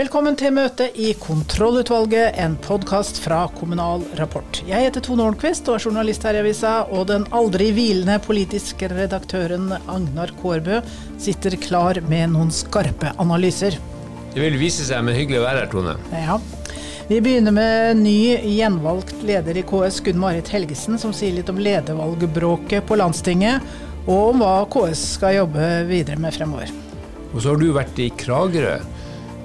Velkommen til møte i Kontrollutvalget, en podkast fra Kommunal Rapport. Jeg heter Tone Ornquist og er journalist her i avisa, og den aldri hvilende politiske redaktøren Agnar Kårbø sitter klar med noen skarpe analyser. Det vil vise seg, men hyggelig å være her, Tone. Ja. Vi begynner med ny gjenvalgt leder i KS, Gunn Marit Helgesen, som sier litt om ledervalgbråket på landstinget, og om hva KS skal jobbe videre med fremover. Og så har du vært i Kragerø.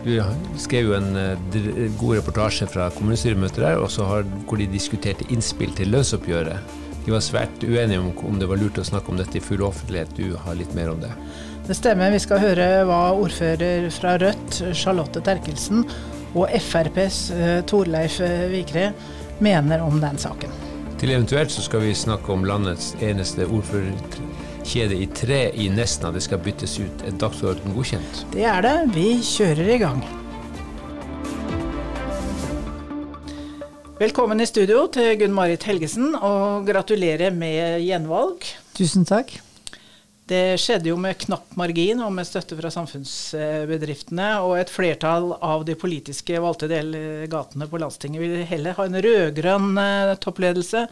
Du skrev jo en uh, god reportasje fra kommunestyremøtet der, og har, hvor de diskuterte innspill til lønnsoppgjøret. De var svært uenige om om det var lurt å snakke om dette i full offentlighet. Du har litt mer om det? Det stemmer. Vi skal høre hva ordfører fra Rødt, Charlotte Terkelsen, og FrPs eh, Torleif Vikre mener om den saken. Til eventuelt så skal vi snakke om landets eneste ordfører kjede i tre i Nesna. Det skal byttes ut. Er dagsorden godkjent? Det er det. Vi kjører i gang. Velkommen i studio til Gunn Marit Helgesen, og gratulerer med gjenvalg. Tusen takk. Det skjedde jo med knapp margin og med støtte fra samfunnsbedriftene. Og et flertall av de politiske valgte delegatene på landstinget vil heller ha en rød-grønn eh, toppledelse.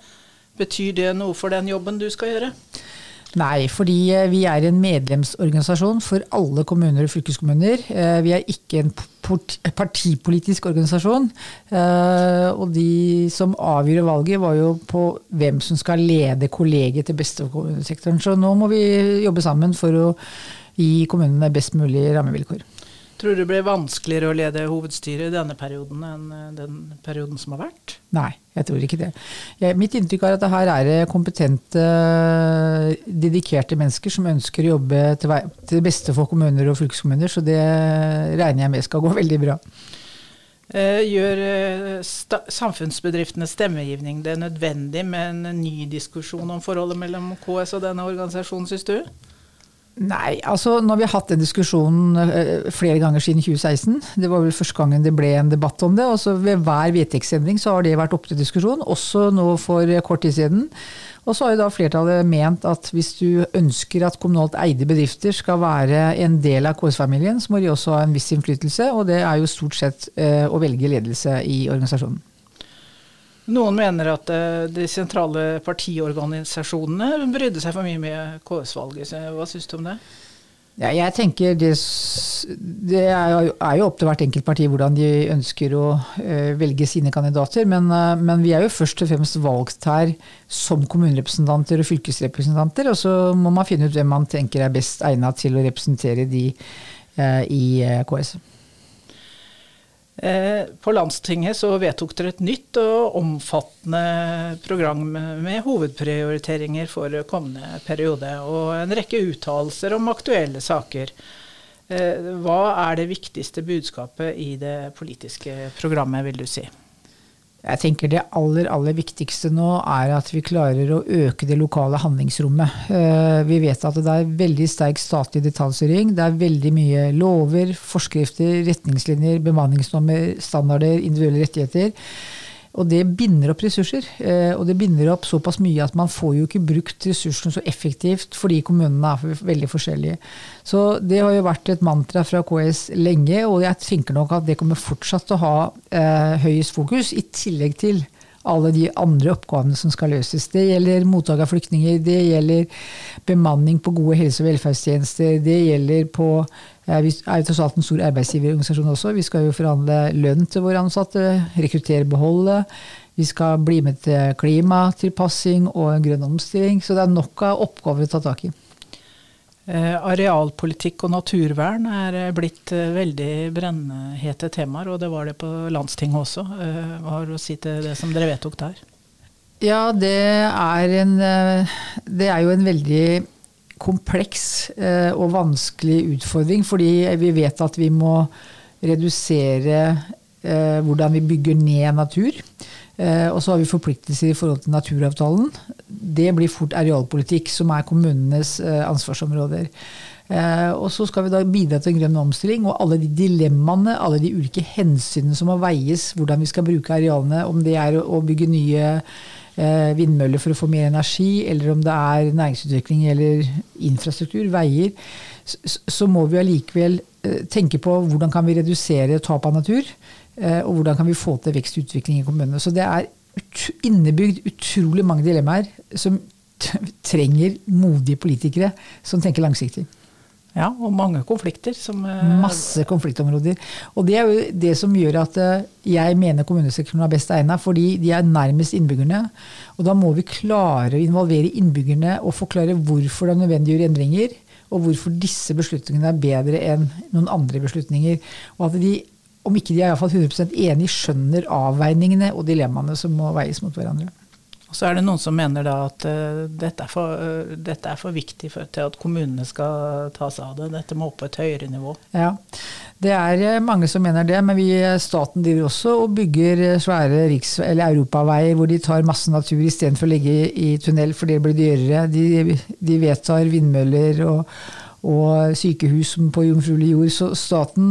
Betyr det noe for den jobben du skal gjøre? Nei, fordi eh, vi er en medlemsorganisasjon for alle kommuner og fylkeskommuner. Eh, vi er ikke en partipolitisk organisasjon. Eh, og de som avgjorde valget, var jo på hvem som skal lede kollegiet til beste for kommunesektoren. Så nå må vi jobbe sammen for å gi kommunene best mulig rammevilkår. Tror du det blir vanskeligere å lede hovedstyret i denne perioden enn eh, den perioden som har vært? Nei, jeg tror ikke det. Jeg, mitt inntrykk er at det her er kompetente, dedikerte mennesker som ønsker å jobbe til, til det beste for kommuner og fylkeskommuner, så det regner jeg med skal gå veldig bra. Eh, gjør eh, samfunnsbedriftenes stemmegivning det nødvendig med en ny diskusjon om forholdet mellom KS og denne organisasjonen, syns du? Nei, altså når vi har hatt den diskusjonen eh, flere ganger siden 2016. Det var vel første gangen det ble en debatt om det. og så Ved hver vedtektsendring så har det vært oppe til diskusjon, også nå for kort tid siden. Og så har jo da flertallet ment at hvis du ønsker at kommunalt eide bedrifter skal være en del av KS-familien, så må de også ha en viss innflytelse, og det er jo stort sett eh, å velge ledelse i organisasjonen. Noen mener at uh, de sentrale partiorganisasjonene brydde seg for mye med KS-valget. Hva syns du om det? Ja, jeg tenker det, det er, jo opp til hvert enkelt parti hvordan de ønsker å uh, velge sine kandidater. Men, men, vi er jo først og fremst valgt her som kommunerepresentanter og fylkesrepresentanter. Og så må man finne ut hvem man tenker er best egnet til å representere de i KS. Eh, på landstinget så vedtok dere et nytt og omfattende program med hovedprioriteringer for kommende periode, og en rekke uttalelser om aktuelle saker. Eh, hva er det viktigste budskapet i det politiske programmet, vil du si? Jeg tenker Det aller aller viktigste nå er at vi klarer å øke det lokale handlingsrommet. Eh, vi vet at det er veldig sterk statlig detaljstyring. Det er veldig mye lover, forskrifter, retningslinjer, bemanningsnormer, standarder, individuelle rettigheter. Og det binder opp ressurser. Eh, og det binder opp såpass mye at man får jo ikke brukt ressursene så effektivt fordi kommunene er veldig forskjellige. Så det har jo vært et mantra fra KS lenge, og jeg tenker nok at det kommer fortsatt til å ha eh, høyest fokus, i tillegg til alle de andre oppgavene som skal løses. Det gjelder mottak av flyktninger, det gjelder bemanning på gode helse- og velferdstjenester, det gjelder på vi er jo tross alt en stor arbeidsgiverorganisasjon også. Vi skal jo forhandle lønn til våre ansatte, rekruttere, beholde. Vi skal bli med til klimatilpassing og grønn omstilling. Så det er nok av oppgaver å ta tak i. Eh, arealpolitikk og naturvern er eh, blitt eh, veldig brennhete temaer, og det var det på landstinget også. Hva har du å si til det som dere vedtok der? Ja, det er, en, det er jo en veldig kompleks og vanskelig utfordring, fordi vi vet at vi må redusere hvordan vi bygger ned natur. Eh, og så har vi forpliktelser i forhold til naturavtalen. Det blir fort arealpolitikk, som er kommunenes ansvarsområder. Og så skal vi da bidra til en grønn omstilling, og alle de dilemmaene, alle de ulike hensynene som må veies, hvordan vi skal bruke arealene, om det er å bygge nye Eh, vindmøller for å få mer energi, eller om det er næringsutvikling eller infrastruktur, veier, så må vi allikevel tenke på hvordan kan vi redusere tap av natur, og hvordan kan vi få til vekst og utvikling i kommunene. Så det er innebygd utrolig mange dilemmaer som trenger modige politikere som tenker langsiktig. Ja, og mange konflikter. Som, eh, Masse konfliktområder. Og det er jo det som gjør at eh, jeg mener kommunesektoren er best egnet, fordi de er nærmest innbyggerne. Og da må vi klare å involvere innbyggerne og forklare hvorfor det er nødvendig å gjøre endringer. Og hvorfor disse beslutningene er bedre enn noen andre beslutninger. Og at de, om ikke de er iallfall 100% enige, skjønner avveiningene og dilemmaene som må veies mot hverandre. Og så er det noen som mener da at uh, dette, er for, uh, dette, er for, viktig for, til at kommunene skal ta seg av det. Dette må opp på et høyere nivå. Ja, det er uh, mange som mener det, men vi, staten driver også og bygger svære riks- eller europaveier hvor de tar masse natur istedenfor å legge i tunnel, for det blir dyrere. De, de vedtar vindmøller og og sykehus på jomfruelig jord. Så staten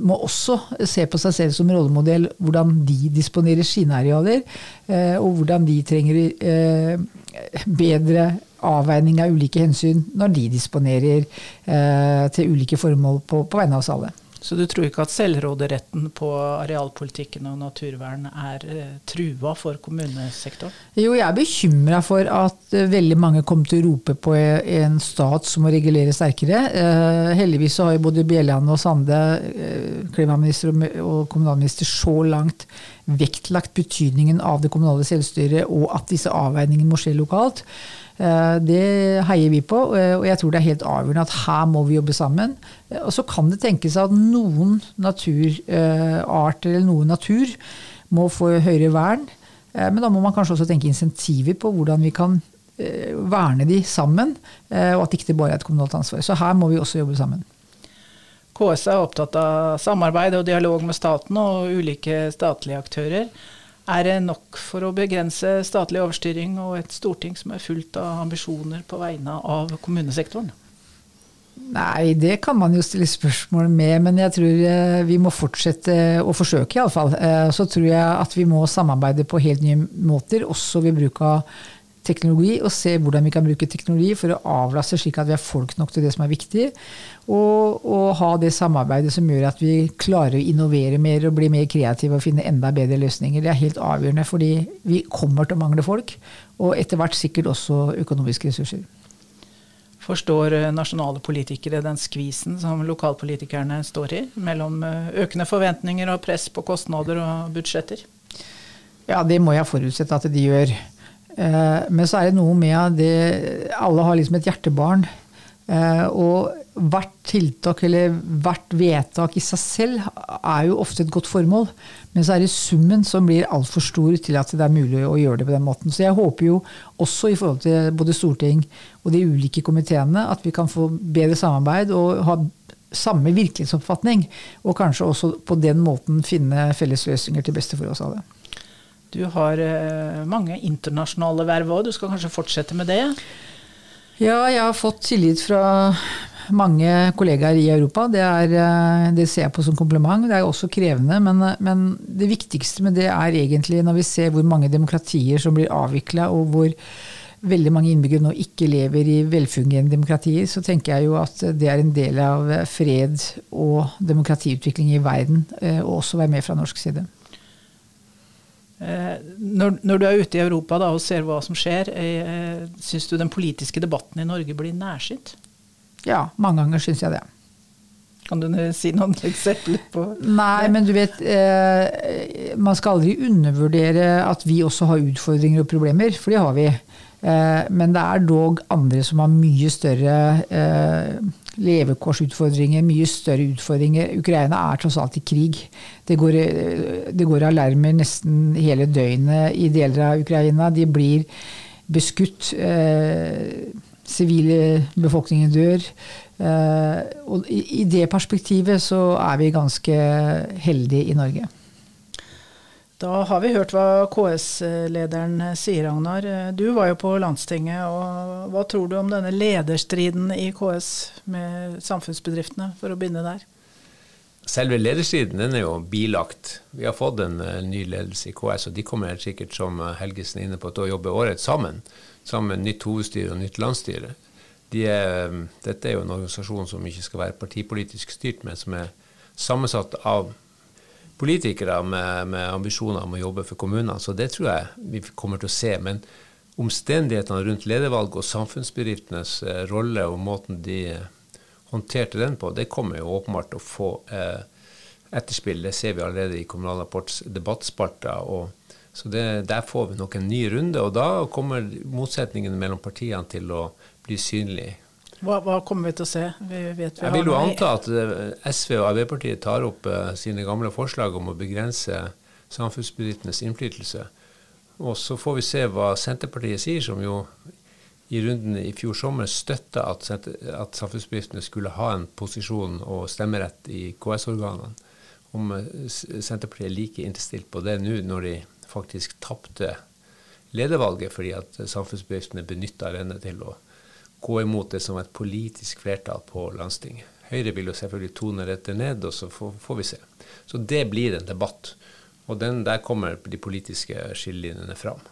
må også se på seg selv som rollemodell hvordan de disponerer sine arealer, eh, og hvordan de trenger eh, bedre avveining av ulike hensyn når de disponerer eh, til ulike formål på, på vegne av oss alle. Så du tror ikke at selvråderetten på arealpolitikken og naturvern er eh, trua for kommunesektoren? Jo, jeg er bekymra for at eh, veldig mange kommer til å rope på en stat som må regulere sterkere. Eh, heldigvis har jo både Bjelland og Sande, klimaminister og kommunalminister, så langt vektlagt betydningen av det kommunale selvstyret, og at disse avveiningene må skje lokalt. Eh, det heier vi på, eh, og jeg tror det er helt avgjørende at her må vi jobbe sammen. Eh, og så kan det tenkes at noen naturarter eller noe natur må få høyere vern. Men da må man kanskje også tenke insentiver på hvordan vi kan verne de sammen, og at ikke det bare er et kommunalt ansvar. Så her må vi også jobbe sammen. KS er opptatt av samarbeid og dialog med staten og ulike statlige aktører. Er det nok for å begrense statlig overstyring og et storting som er fullt av ambisjoner på vegne av kommunesektoren? Nei, det kan man jo stille spørsmål med, men jeg tror eh, vi må fortsette å forsøke, iallfall. Eh, så tror jeg at vi må samarbeide på helt nye måter, også ved bruk av teknologi, og se hvordan vi kan bruke teknologi for å avlaste slik at vi har folk nok til det som er viktig. Og, og, ha det samarbeidet som gjør at vi klarer å innovere mer og bli mer kreative og finne enda bedre løsninger. Det er helt avgjørende, fordi vi kommer til å mangle folk, og etter hvert sikkert også økonomiske ressurser. Forstår eh, nasjonale politikere den skvisen som lokalpolitikerne står i, mellom eh, økende forventninger og press på kostnader og budsjetter? Ja, det må jeg forutsette at de gjør. Eh, men så er det noe med det Alle har liksom et hjertebarn. Eh, og hvert tiltak eller hvert vedtak i seg selv er jo ofte et godt formål. Men så er det summen som blir altfor stor til at det er mulig å gjøre det på den måten. Så jeg håper jo også i forhold til både storting og de ulike komiteene at vi kan få bedre samarbeid og ha samme virkelighetsoppfatning. Og kanskje også på den måten finne felles løsninger til beste for oss alle. Du har eh, mange internasjonale verv òg, du skal kanskje fortsette med det? Ja, jeg har fått tillit fra mange kollegaer i Europa. Det, er, eh, det, ser jeg på som kompliment. Det er også krevende, men, men, det viktigste med det er egentlig når vi ser hvor mange demokratier som blir avvikla, og hvor veldig mange innbyggere nå ikke lever i velfungerende demokratier, så tenker jeg jo at det er en del av fred og demokratiutvikling i verden, og også være med fra norsk side. Eh, når, når, du er ute i Europa da, og ser hva som skjer, eh, syns du den politiske debatten i Norge blir nærsynt? Ja, mange ganger syns jeg det. Kan du si noen eksempler på Nei, men du vet eh, Man skal aldri undervurdere at vi også har utfordringer og problemer, for det har vi. Eh, men det er dog andre som har mye større eh, levekårsutfordringer, mye større utfordringer. Ukraina er tross alt i krig. Det går, det går, alarmer nesten hele døgnet i deler av Ukraina. De blir beskutt. Eh, sivile befolkningen dør. Eh, og i, i det perspektivet så er vi ganske heldige i Norge. Da har vi hørt hva KS-lederen sier, Ragnar. Du var jo på landstinget. og Hva tror du om denne lederstriden i KS med samfunnsbedriftene, for å begynne der? Selve lederstriden den er jo bilagt. Vi har fått en, en ny ledelse i KS, og de kommer helt sikkert, som Helgesen er inne på, til å jobbe året sammen. Sammen med nytt hovedstyre og nytt landsstyre. de er, dette er jo en organisasjon som ikke skal være partipolitisk styrt, men som er sammensatt av politikere med, med ambisjoner om å jobbe for kommunene. Så det tror jeg vi kommer til å se. Men omstendighetene rundt ledervalg og samfunnsbedriftenes eh, rolle og måten de håndterte den på, det kommer jo åpenbart til å få eh, etterspill. Det ser vi allerede i Kommunal Rapports debattspalter. så det, Der får vi nok en ny runde, og da kommer motsetningene mellom partiene til å bli synlige. Hva, hva, kommer vi til å se? Vi vi Jeg vil jo anta at eh, SV og Arbeiderpartiet tar opp uh, sine gamle forslag om å begrense samfunnsbedriftenes innflytelse. Og så får vi se hva Senterpartiet sier, som jo i runden i fjor sommer støtta at, at samfunnsbedriftene skulle ha en posisjon og stemmerett i KS-organene. Om eh, Senterpartiet er like innstilt på det nå, når de faktisk tapte ledervalget fordi at samfunnsbedriftene benytta denne til å gå imot det som et politisk flertall på landstinget. Høyre vil jo selvfølgelig tone dette ned, og så får, får vi se. Så det blir en debatt. Og den, der kommer de politiske skillelinjene fram.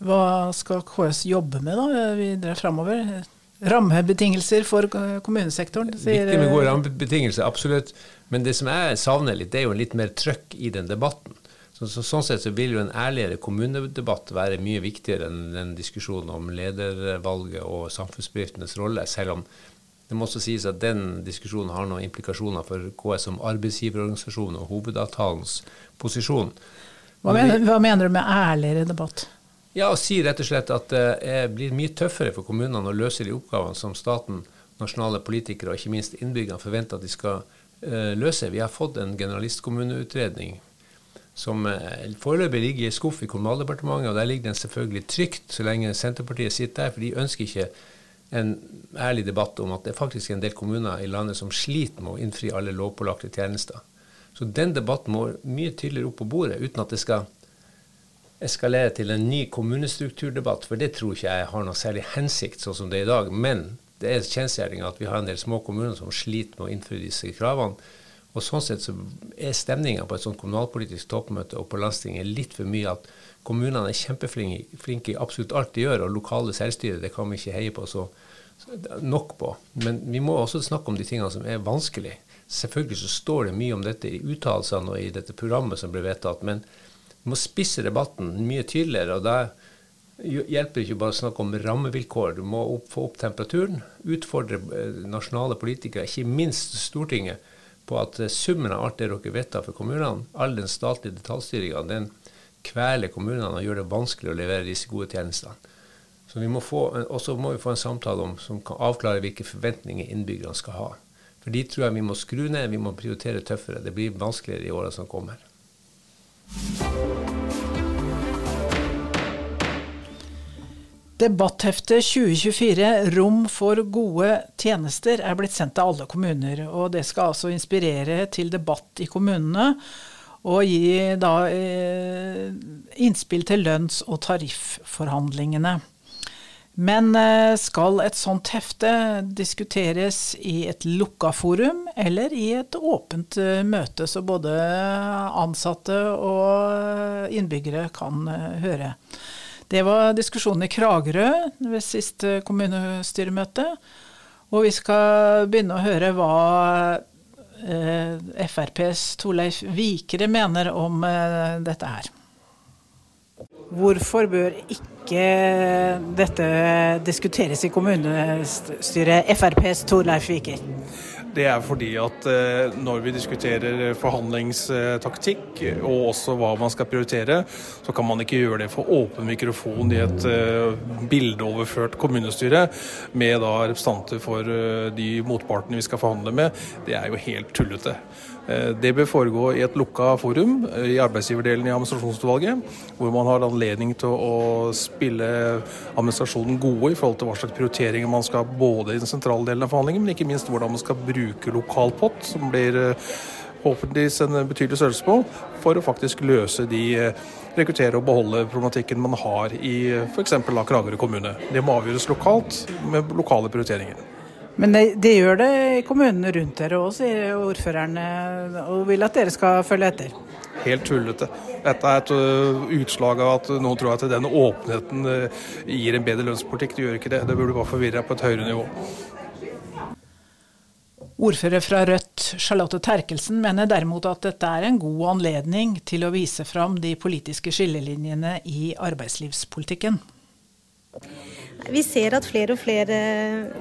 Hva skal KS jobbe med da, videre framover? Rammebetingelser for kommunesektoren? Sier Viktig med gode rammebetingelser, absolutt. Men det som jeg savner litt, det er jo litt mer trøkk i den debatten. Så, så, sånn sett så vil jo en ærligere kommunedebatt være mye viktigere enn den diskusjonen om ledervalget og samfunnsbedriftenes rolle, selv om det må også sies at den diskusjonen har noen implikasjoner for KS som arbeidsgiverorganisasjon og hovedavtalens posisjon. Hva mener, hva mener, du med ærligere debatt? Ja, å si rett og slett at det blir mye tøffere for kommunene å løse de oppgavene som staten, nasjonale politikere og ikke minst innbyggerne forventer at de skal uh, løse. Vi har fått en generalistkommuneutredning som eh, foreløpig ligger i skuff i Kommunaldepartementet, og der ligger den selvfølgelig trygt så lenge Senterpartiet sitter der, for de ønsker ikke en ærlig debatt om at det er faktisk en del kommuner i landet som sliter med å innfri alle lovpålagte tjenester. Så den debatten må mye tydeligere opp på bordet, uten at det skal eskalere til en ny kommunestrukturdebatt, for det tror ikke jeg har noe særlig hensikt sånn som det er i dag. Men det er kjensgjerninga at vi har en del små kommuner som sliter med å innfri disse kravene. Og Sånn sett så er stemninga på et sånt kommunalpolitisk toppmøte og på landstinget litt for mye at kommunene er kjempeflinke i absolutt alt de gjør, og lokale selvstyre det kan vi ikke heie på så, nok på. Men vi må også snakke om de tingene som er vanskelig. Selvfølgelig så står det mye om dette i uttalelsene og i dette programmet som ble vedtatt, men vi må spisse debatten mye tydeligere. og da hjelper ikke bare å snakke om rammevilkår. Du må opp, få opp temperaturen, utfordre eh, nasjonale politikere, ikke minst Stortinget, på at summen av alt det dere vedtar for kommunene, all den statlige detaljstyringa, den kveler kommunene og gjør det vanskelig å levere disse gode tjenestene. Så vi må få, også må vi få en samtale om, som kan avklare hvilke forventninger innbyggerne skal ha. For de tror jeg vi må skru ned, vi må prioritere tøffere. Det blir vanskeligere i åra som kommer. Debattheftet 2024 Rom for gode tjenester er blitt sendt til alle kommuner. og Det skal altså inspirere til debatt i kommunene. Og gi da eh, innspill til lønns- og tarifforhandlingene. Men eh, skal et sånt hefte diskuteres i et lukka forum eller i et åpent eh, møte, så både ansatte og innbyggere kan eh, høre? Det var diskusjonen i Kragerø ved siste kommunestyremøte. Og vi skal begynne å høre hva eh, FrPs Torleif Vikre mener om eh, dette her. Hvorfor bør ikke dette diskuteres i kommunestyret, FrPs Torleif Viker? Det er fordi at eh, når vi diskuterer forhandlingstaktikk og også hva man skal prioritere, så kan man ikke gjøre det for åpen mikrofon i et eh, bildeoverført kommunestyre med da representanter for eh, de motpartene vi skal forhandle med. Det er jo helt tullete. Det bør foregå i et lukka forum i arbeidsgiverdelen i administrasjonsutvalget, hvor man har anledning til å spille administrasjonen gode i forhold til hva slags prioriteringer man skal både i den sentrale delen av forhandlingen, men ikke minst hvordan man skal bruke lokalpott, som blir håpentligvis eh, en betydelig størrelse på, for å faktisk løse de eh, rekruttere og beholde problematikken man har i eh, f.eks. Kragerø kommune. Det må avgjøres lokalt med lokale prioriteringer. Men det, det gjør det i kommunene rundt dere òg, sier ordføreren, og vil at dere skal følge etter? helt tullete. Dette er et uh, utslag av at noen tror at den åpenheten uh, gir en bedre lønnspolitikk. Det gjør ikke det. Det burde bare forvirre på et høyere nivå. Ordfører fra Rødt, Charlotte Terkelsen, mener derimot at dette er en god anledning til å vise fram de politiske skillelinjene i arbeidslivspolitikken. Vi ser at flere og flere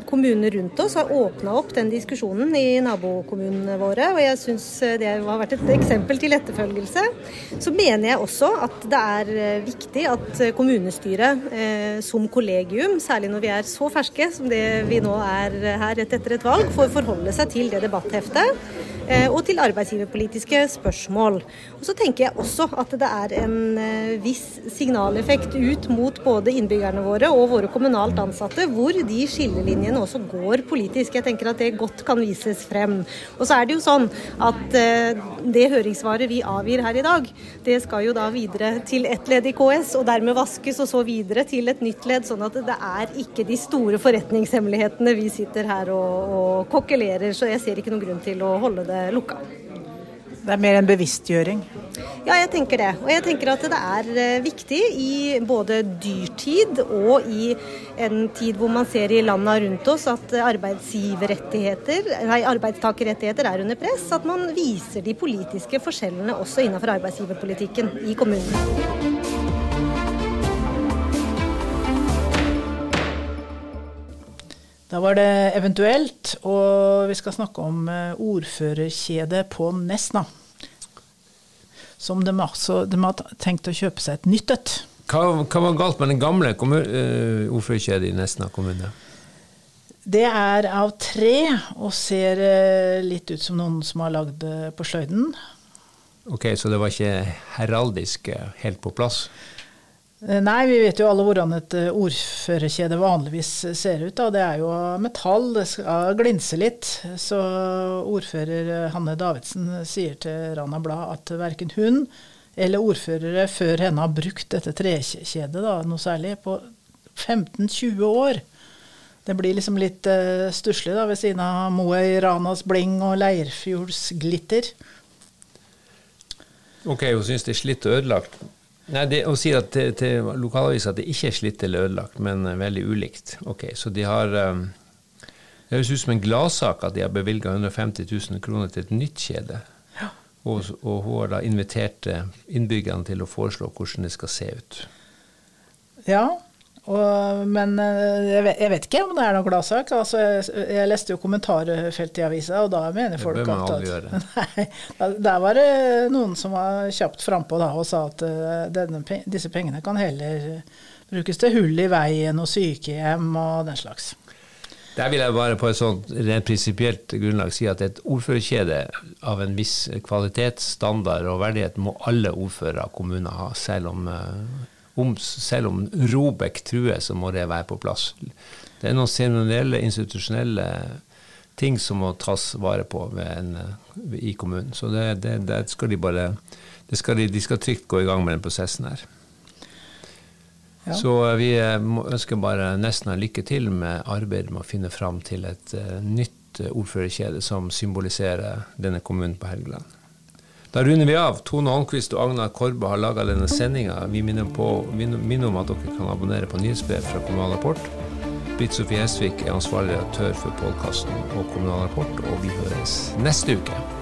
kommuner rundt oss har åpna opp den diskusjonen i nabokommunene våre. Og jeg syns det har vært et eksempel til etterfølgelse. Så mener jeg også at det er eh, viktig at kommunestyret eh, som kollegium, særlig når vi er så ferske som det vi nå er her rett etter et valg, får forholde seg til det debattheftet og til arbeidsgiverpolitiske spørsmål. Og Så tenker jeg også at det er en eh, viss signaleffekt ut mot både innbyggerne våre og våre kommunalt ansatte, hvor de skillelinjene også går politisk. Jeg tenker at det godt kan vises frem. Og så er det jo sånn at eh, det høringssvaret vi avgir her i dag, det skal jo da videre til ett ledd i KS, og dermed vaskes, og så videre til et nytt ledd. Sånn at det er ikke de store forretningshemmelighetene vi sitter her og, og kokkelerer. Så jeg ser ikke noen grunn til å holde det lukka. Det er mer en bevisstgjøring? Ja, jeg tenker det. Og jeg tenker at det er eh, viktig i både dyrtid og i en tid hvor man ser i landa rundt oss at arbeidsgiverrettigheter, nei, arbeidstakerrettigheter er under press, at man viser de politiske forskjellene også innenfor arbeidsgiverpolitikken i kommunene. Da var det eventuelt, og vi skal snakke om ordførerkjede ordførerkjedet på Nesna. Som de, altså, de har tenkt å kjøpe seg et nytt et. Hva, hva, var galt med den gamle uh, ordførerkjedet i Nesna kommune? Det er av tre og ser uh, litt ut som noen som har lagd det på sløyden. Ok, Så det var ikke heraldisk helt på plass? Eh, nei, vi vet jo alle hvordan et eh, ordførerkjede vanligvis ser ut. Da. Det er jo metall, det skal glinse litt. Så ordfører eh, Hanne Davidsen sier til Rana Blad at verken hun eller ordførere før henne har brukt dette trekjedet noe særlig på 15-20 år. Det blir liksom litt uh, stusslig ved siden av Moøy Ranas bling og Leirfjords glitter. Ok, hun syns det er slitt og ødelagt. Nei, det Å si at til, til lokalavisa at det ikke er slitt eller ødelagt, men uh, veldig ulikt. Ok, Så de har um, Det høres ut som en gladsak at de har bevilga 150 000 kroner til et nytt kjede. Ja. Og, og, hun har da invitert eh, innbyggerne til å foreslå hvordan det skal se ut. Ja, og, men eh, jeg vet, jeg vet, ikke om det er noen gladsak. Altså, jeg, jeg, leste jo kommentarfeltet i avisa, og da mener folk det at, at nei, Der var det noen som var kjapt frampå og sa at uh, denne, disse pengene kan heller brukes til hull i veien og sykehjem og den slags. Der vil jeg bare på et sånt rent prinsipielt grunnlag si at et ordførerkjede av en viss kvalitetsstandard og verdighet må alle ordførere av kommuner ha, selv om uh, om, selv om Robek truer, så må det være på plass. Det er noen seremonielle, institusjonelle ting som må tas vare på en, i kommunen. Så det, det, det skal de bare skal de, de, skal trygt gå i gang med den prosessen her. Ja. Så vi eh, ønsker bare nesten lykke til med arbeidet med å finne fram til et nytt ordførerkjede som symboliserer denne kommunen på Helgeland. Da runder vi av. Tone Holmquist og Agnar Korbe har laga denne sendinga. Vi minner, på, minner, om at dere kan abonnere på nyhetsbrev fra Kommunal Rapport. Britt Sofie Hesvik er ansvarlig redaktør for podkasten og Kommunal Rapport, og vi høres neste uke.